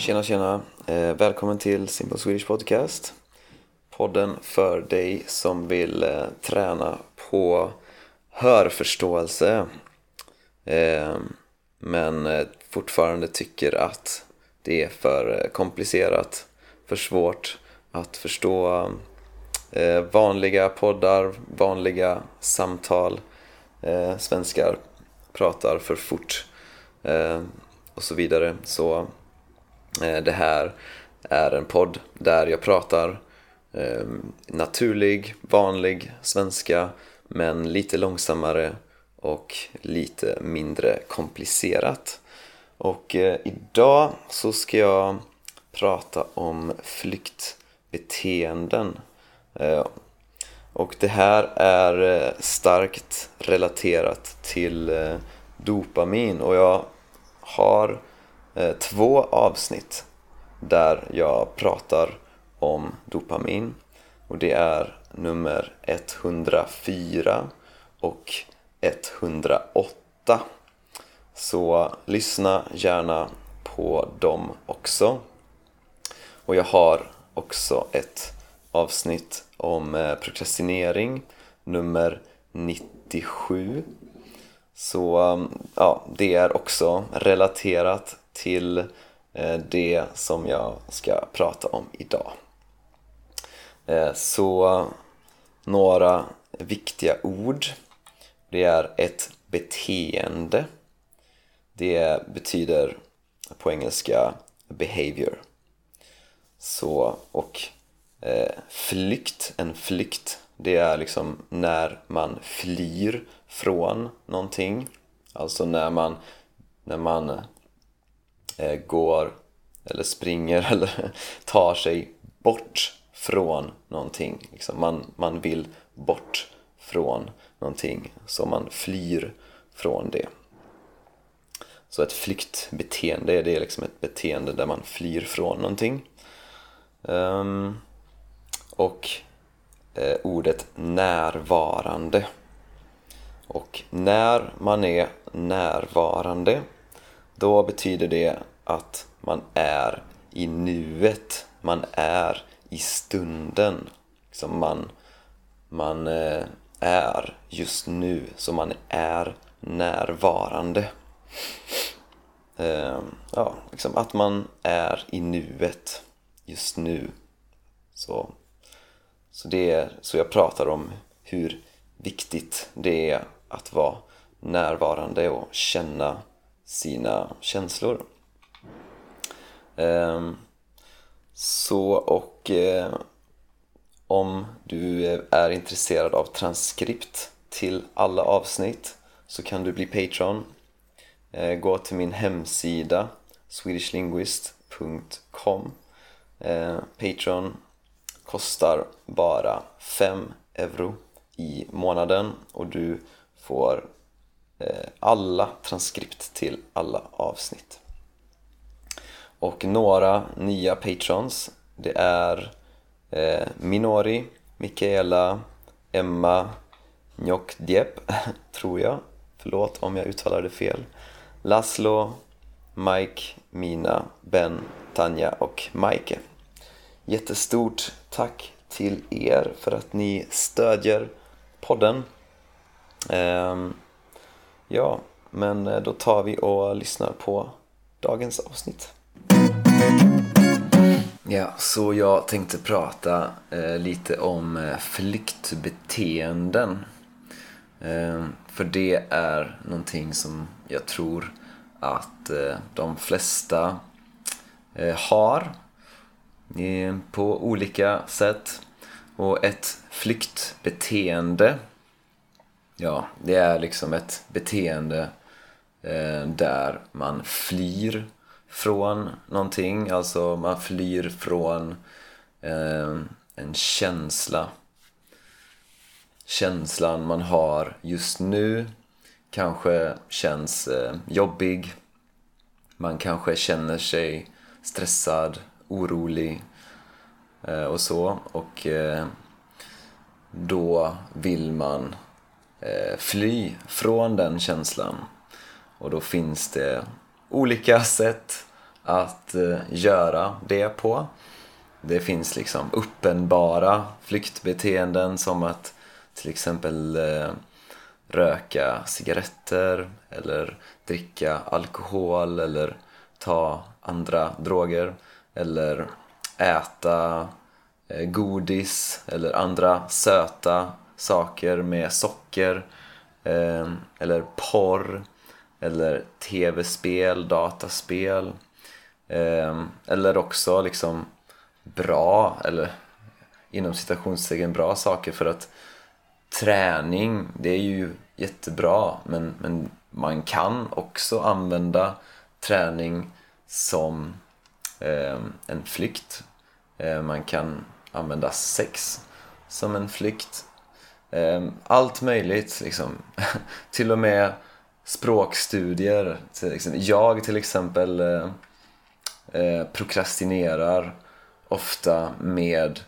Tjena tjena! Eh, välkommen till Simple Swedish Podcast. Podden för dig som vill eh, träna på hörförståelse eh, men eh, fortfarande tycker att det är för eh, komplicerat, för svårt att förstå eh, vanliga poddar, vanliga samtal. Eh, svenskar pratar för fort eh, och så vidare. Så Eh, det här är en podd där jag pratar eh, naturlig, vanlig svenska men lite långsammare och lite mindre komplicerat. Och eh, idag så ska jag prata om flyktbeteenden. Eh, och det här är eh, starkt relaterat till dopamin och jag har Eh, två avsnitt där jag pratar om dopamin. Och det är nummer 104 och 108 så lyssna gärna på dem också. Och jag har också ett avsnitt om eh, prokrastinering nummer 97 så mm, ja, det är också relaterat till eh, det som jag ska prata om idag. Eh, så några viktiga ord. Det är ett beteende. Det betyder på engelska behavior. Så, och eh, flykt, en flykt, det är liksom när man flyr från någonting. Alltså när man, när man Eh, går eller springer eller tar sig bort från någonting. Liksom man, man vill bort från någonting, så man flyr från det. Så ett flyktbeteende det är liksom ett beteende där man flyr från någonting. Um, och eh, ordet närvarande. Och när man är närvarande då betyder det att man är i nuet, man är i stunden. Liksom man, man eh, är just nu, så man är närvarande. Eh, ja, liksom att man är i nuet just nu. Så, så det är så jag pratar om hur viktigt det är att vara närvarande och känna sina känslor. Ehm, så och eh, om du är intresserad av transkript till alla avsnitt så kan du bli Patreon. Eh, gå till min hemsida swedishlinguist.com eh, Patreon kostar bara 5 euro i månaden och du får Eh, alla transkript till alla avsnitt. Och några nya patrons det är eh, Minori, Mikaela, Emma, Njok Diep, tror jag. Förlåt om jag uttalar det fel. Laszlo, Mike, Mina, Ben, Tanja och Maike. Jättestort tack till er för att ni stödjer podden. Um, ja, men eh, då tar vi och lyssnar på dagens avsnitt. Ja, så jag tänkte prata eh, lite om eh, flyktbeteenden. Eh, för det är någonting som jag tror att eh, de flesta eh, har eh, på olika sätt. Och ett flyktbeteende, ja, det är liksom ett beteende eh, där man flyr från någonting, alltså man flyr från eh, en känsla. Känslan man har just nu kanske känns eh, jobbig. Man kanske känner sig stressad, orolig eh, och så. Och eh, då vill man Eh, fly från den känslan. Och då finns det olika sätt att eh, göra det på. Det finns liksom uppenbara flyktbeteenden som att till exempel eh, röka cigaretter eller dricka alkohol eller ta andra droger eller äta godis eller andra söta saker med socker eh, eller porr eller tv-spel, dataspel eh, eller också liksom bra eller inom citationstecken bra saker för att träning det är ju jättebra men, men man kan också använda träning som eh, en flykt. Eh, man kan använda sex som en flykt. Eh, allt möjligt liksom. till och med språkstudier. Jag till exempel eh, eh, prokrastinerar ofta med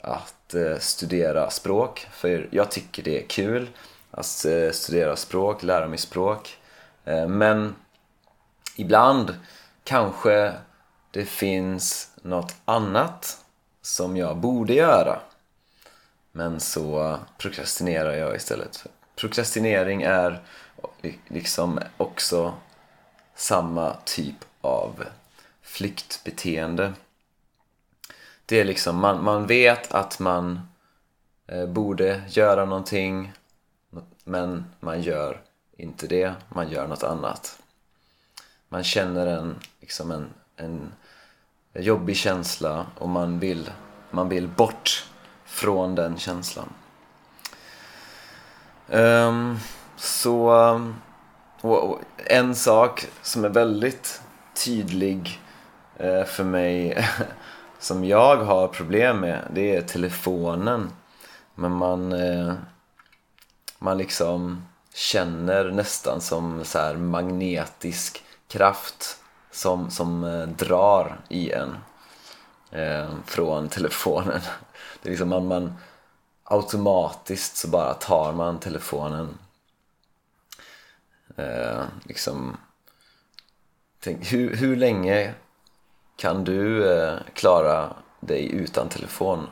att eh, studera språk för jag tycker det är kul att eh, studera språk, lära mig språk. Eh, men ibland kanske det finns något annat som jag borde göra. Men så prokrastinerar jag istället. Prokrastinering är liksom också samma typ av flyktbeteende. Det är liksom, man, man vet att man eh, borde göra någonting men man gör inte det, man gör något annat. Man känner en, liksom en, en jobbig känsla och man vill, man vill bort från den känslan. Um, så och, och en sak som är väldigt tydlig uh, för mig som jag har problem med det är telefonen. Men man, uh, man liksom känner nästan som så här magnetisk kraft som, som eh, drar i en eh, från telefonen. Det är liksom man, man automatiskt så bara tar man telefonen. Eh, liksom, tänk, hur, hur länge kan du eh, klara dig utan telefon?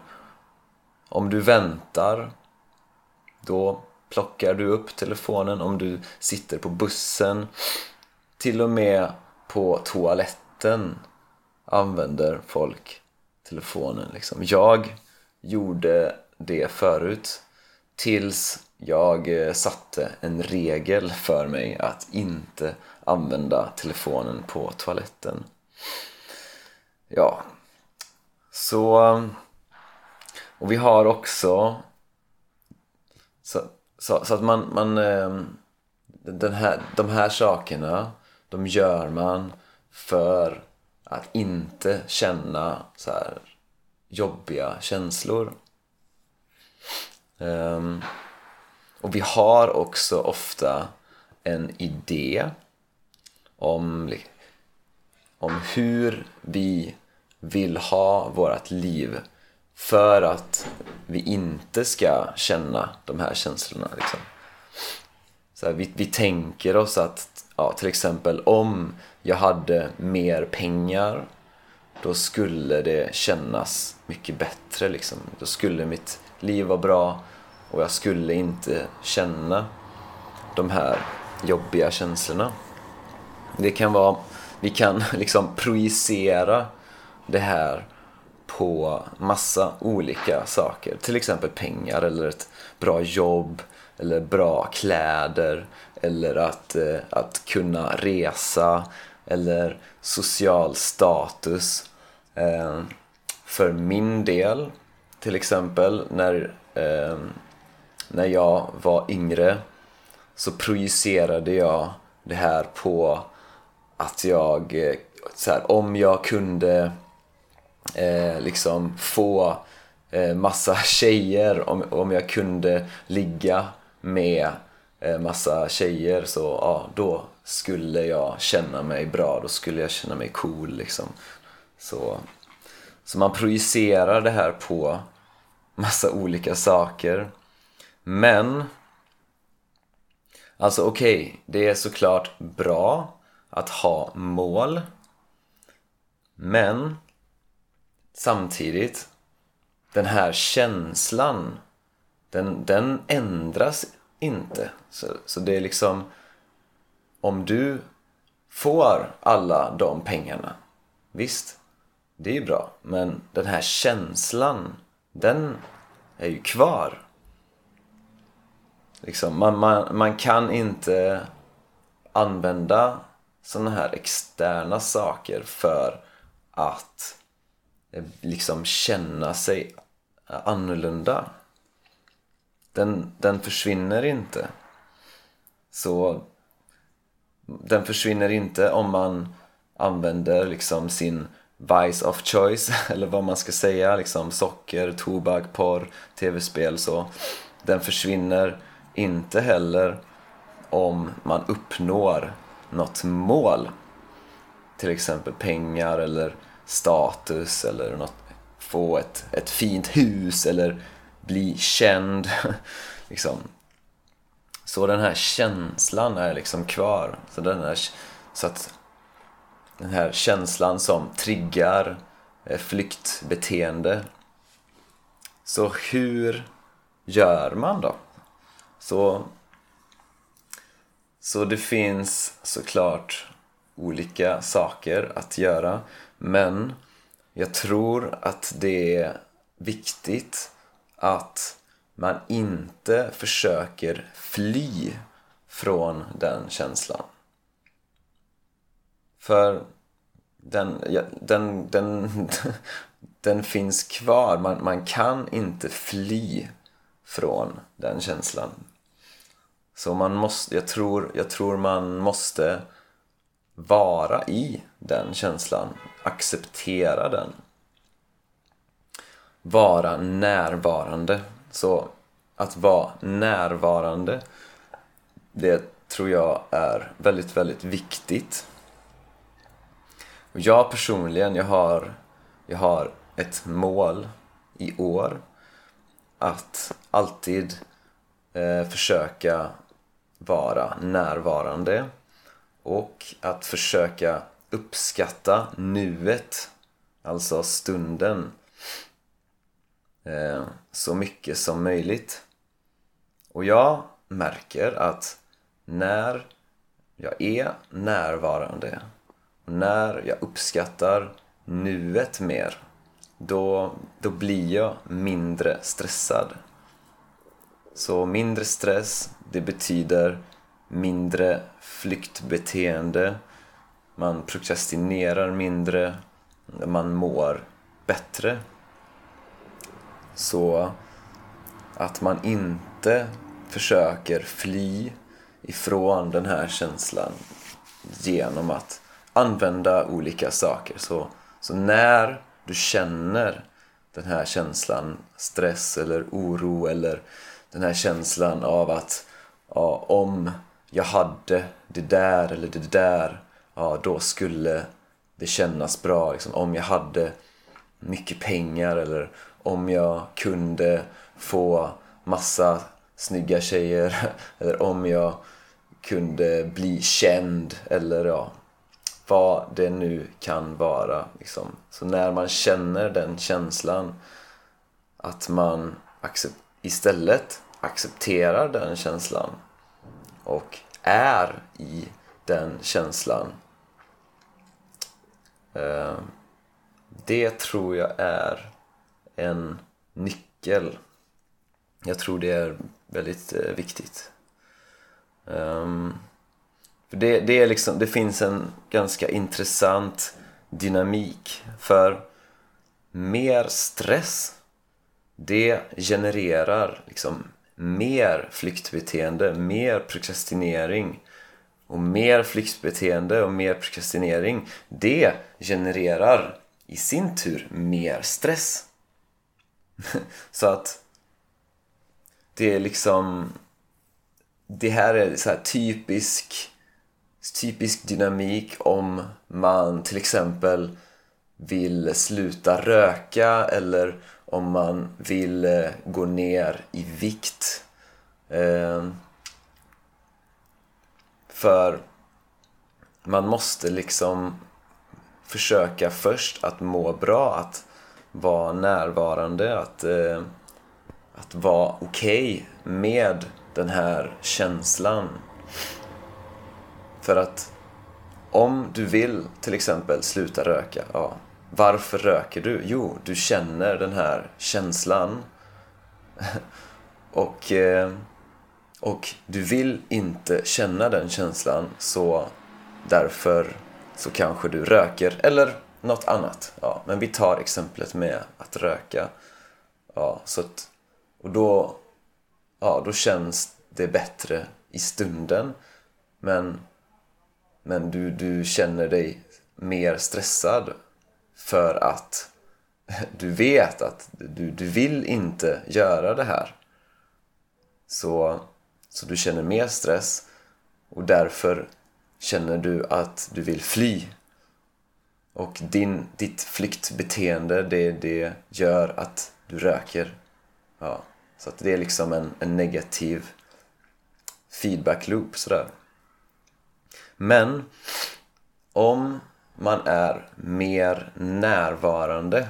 Om du väntar, då plockar du upp telefonen. Om du sitter på bussen, till och med på toaletten använder folk telefonen. Liksom. Jag gjorde det förut tills jag eh, satte en regel för mig att inte använda telefonen på toaletten. Ja, så... Eh, och vi har också... Så, så, så att man, man eh, den här, de här sakerna de gör man för att inte känna så här jobbiga känslor. Um, och vi har också ofta en idé om, om hur vi vill ha vårt liv för att vi inte ska känna de här känslorna. Liksom. Så här, vi, vi tänker oss att ja, till exempel om jag hade mer pengar då skulle det kännas mycket bättre liksom. Då skulle mitt liv vara bra och jag skulle inte känna de här jobbiga känslorna. Det kan vara, vi kan liksom projicera det här på massa olika saker. Till exempel pengar eller ett bra jobb eller bra kläder eller att, eh, att kunna resa eller social status. Eh, för min del, till exempel när, eh, när jag var yngre så projicerade jag det här på att jag, eh, så här, om jag kunde eh, liksom få eh, massa tjejer, om, om jag kunde ligga med eh, massa tjejer så ja, då skulle jag känna mig bra, då skulle jag känna mig cool liksom. Så, så man projicerar det här på massa olika saker. Men Alltså okej, okay, det är såklart bra att ha mål Men samtidigt, den här känslan, den, den ändras inte. Så, så det är liksom, om du får alla de pengarna, visst, det är ju bra. Men den här känslan, den är ju kvar. Liksom, man, man, man kan inte använda sådana här externa saker för att eh, liksom känna sig annorlunda. Den, den försvinner inte. Så den försvinner inte om man använder liksom sin vice of choice eller vad man ska säga liksom socker, tobak, porr, tv-spel så den försvinner inte heller om man uppnår något mål till exempel pengar eller status eller något, få ett, ett fint hus eller bli känd liksom så den här känslan är liksom kvar så, den här, så att den här känslan som triggar eh, flyktbeteende. Så hur gör man då? Så, så det finns såklart olika saker att göra men jag tror att det är viktigt att man inte försöker fly från den känslan. För den, ja, den, den, den finns kvar. Man, man kan inte fly från den känslan. Så man måste, jag tror, jag tror man måste vara i den känslan. Acceptera den. Vara närvarande. Så att vara närvarande, det tror jag är väldigt, väldigt viktigt. Och jag personligen, jag har, jag har ett mål i år att alltid eh, försöka vara närvarande och att försöka uppskatta nuet, alltså stunden, eh, så mycket som möjligt. Och jag märker att när jag är närvarande när jag uppskattar nuet mer då, då blir jag mindre stressad. Så mindre stress, det betyder mindre flyktbeteende. Man prokrastinerar mindre, man mår bättre. Så att man inte försöker fly ifrån den här känslan genom att använda olika saker. Så, så när du känner den här känslan, stress eller oro eller den här känslan av att ja, om jag hade det där eller det där, ja då skulle det kännas bra. Liksom, om jag hade mycket pengar eller om jag kunde få massa snygga tjejer eller om jag kunde bli känd eller ja, vad det nu kan vara. Liksom. Så när man känner den känslan att man istället accepterar den känslan och är i den känslan. Eh, det tror jag är en nyckel. Jag tror det är väldigt eh, viktigt. Um, för det, det, är liksom, det finns en ganska intressant dynamik. För mer stress, det genererar liksom mer flyktbeteende, mer prokrastinering. Och mer flyktbeteende och mer prokrastinering, det genererar i sin tur mer stress. Så att det är liksom... Det här är så här typisk typisk dynamik om man till exempel vill sluta röka eller om man vill eh, gå ner i vikt. Ehm, för man måste liksom försöka först att må bra, att vara närvarande, att, eh, att vara okej okay med den här känslan. För att om du vill till exempel sluta röka, ja, varför röker du? Jo, du känner den här känslan. och, eh, och du vill inte känna den känslan så därför så kanske du röker eller något annat. Ja, men vi tar exemplet med att röka. Ja, så att, och då, ja, då känns det bättre i stunden. Men, men du, du känner dig mer stressad för att du vet att du, du vill inte göra det här. Så, så du känner mer stress och därför känner du att du vill fly. Och din, ditt flyktbeteende, det, det gör att du röker. Ja, så att det är liksom en, en negativ feedback loop sådär. Men om man är mer närvarande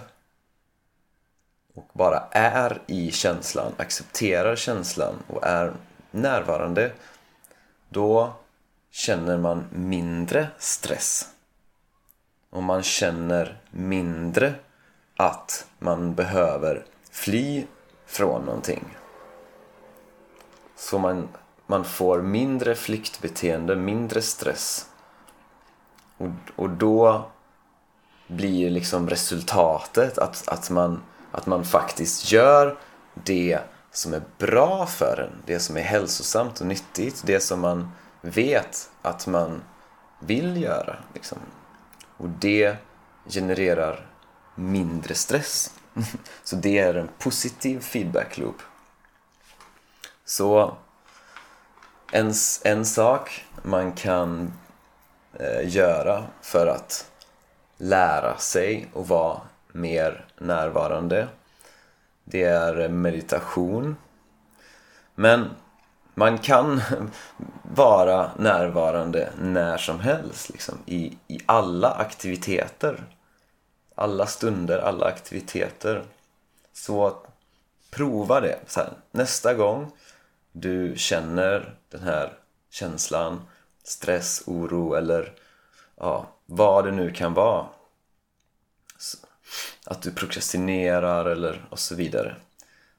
och bara är i känslan, accepterar känslan och är närvarande då känner man mindre stress. Och man känner mindre att man behöver fly från någonting. Så man, man får mindre flyktbeteende, mindre stress. Och, och då blir liksom resultatet att, att, man, att man faktiskt gör det som är bra för en, det som är hälsosamt och nyttigt, det som man vet att man vill göra. Liksom. Och det genererar mindre stress. Så det är en positiv feedback loop. Så en, en sak man kan eh, göra för att lära sig och vara mer närvarande det är meditation. Men man kan vara närvarande när som helst liksom, i, i alla aktiviteter. Alla stunder, alla aktiviteter. Så prova det. Så här, nästa gång du känner den här känslan, stress, oro eller ja, vad det nu kan vara. Att du prokrastinerar eller och så vidare.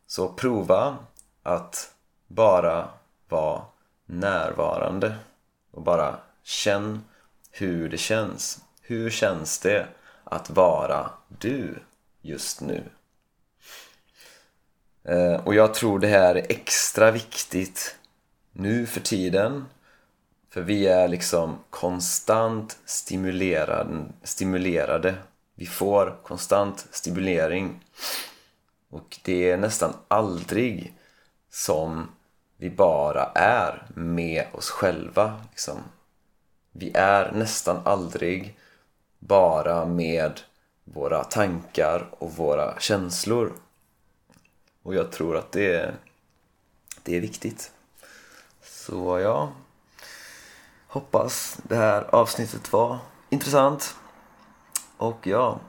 Så prova att bara var närvarande och bara känn hur det känns. Hur känns det att vara du just nu? Eh, och jag tror det här är extra viktigt nu för tiden för vi är liksom konstant stimulerade, stimulerade. Vi får konstant stimulering och det är nästan aldrig som vi bara är med oss själva. Liksom. Vi är nästan aldrig bara med våra tankar och våra känslor. Och jag tror att det är, det är viktigt. Så ja, hoppas det här avsnittet var intressant. Och ja,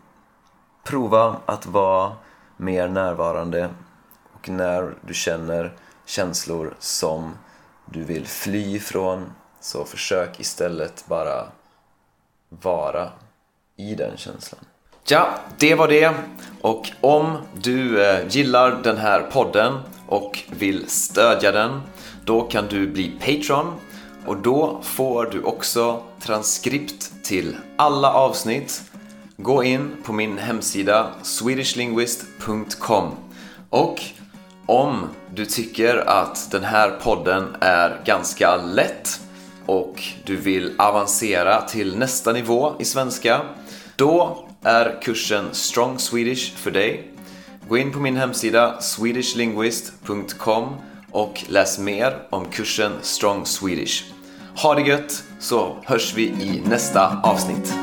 prova att vara mer närvarande och när du känner känslor som du vill fly ifrån så försök istället bara vara i den känslan. Ja, det var det. Och om du eh, gillar den här podden och vill stödja den då kan du bli Patreon och då får du också transkript till alla avsnitt. Gå in på min hemsida swedishlinguist.com och om du tycker att den här podden är ganska lätt och du vill avancera till nästa nivå i svenska, då är kursen Strong Swedish för dig. Gå in på min hemsida swedishlinguist.com och läs mer om kursen Strong Swedish. Ha det gött så hörs vi i nästa avsnitt.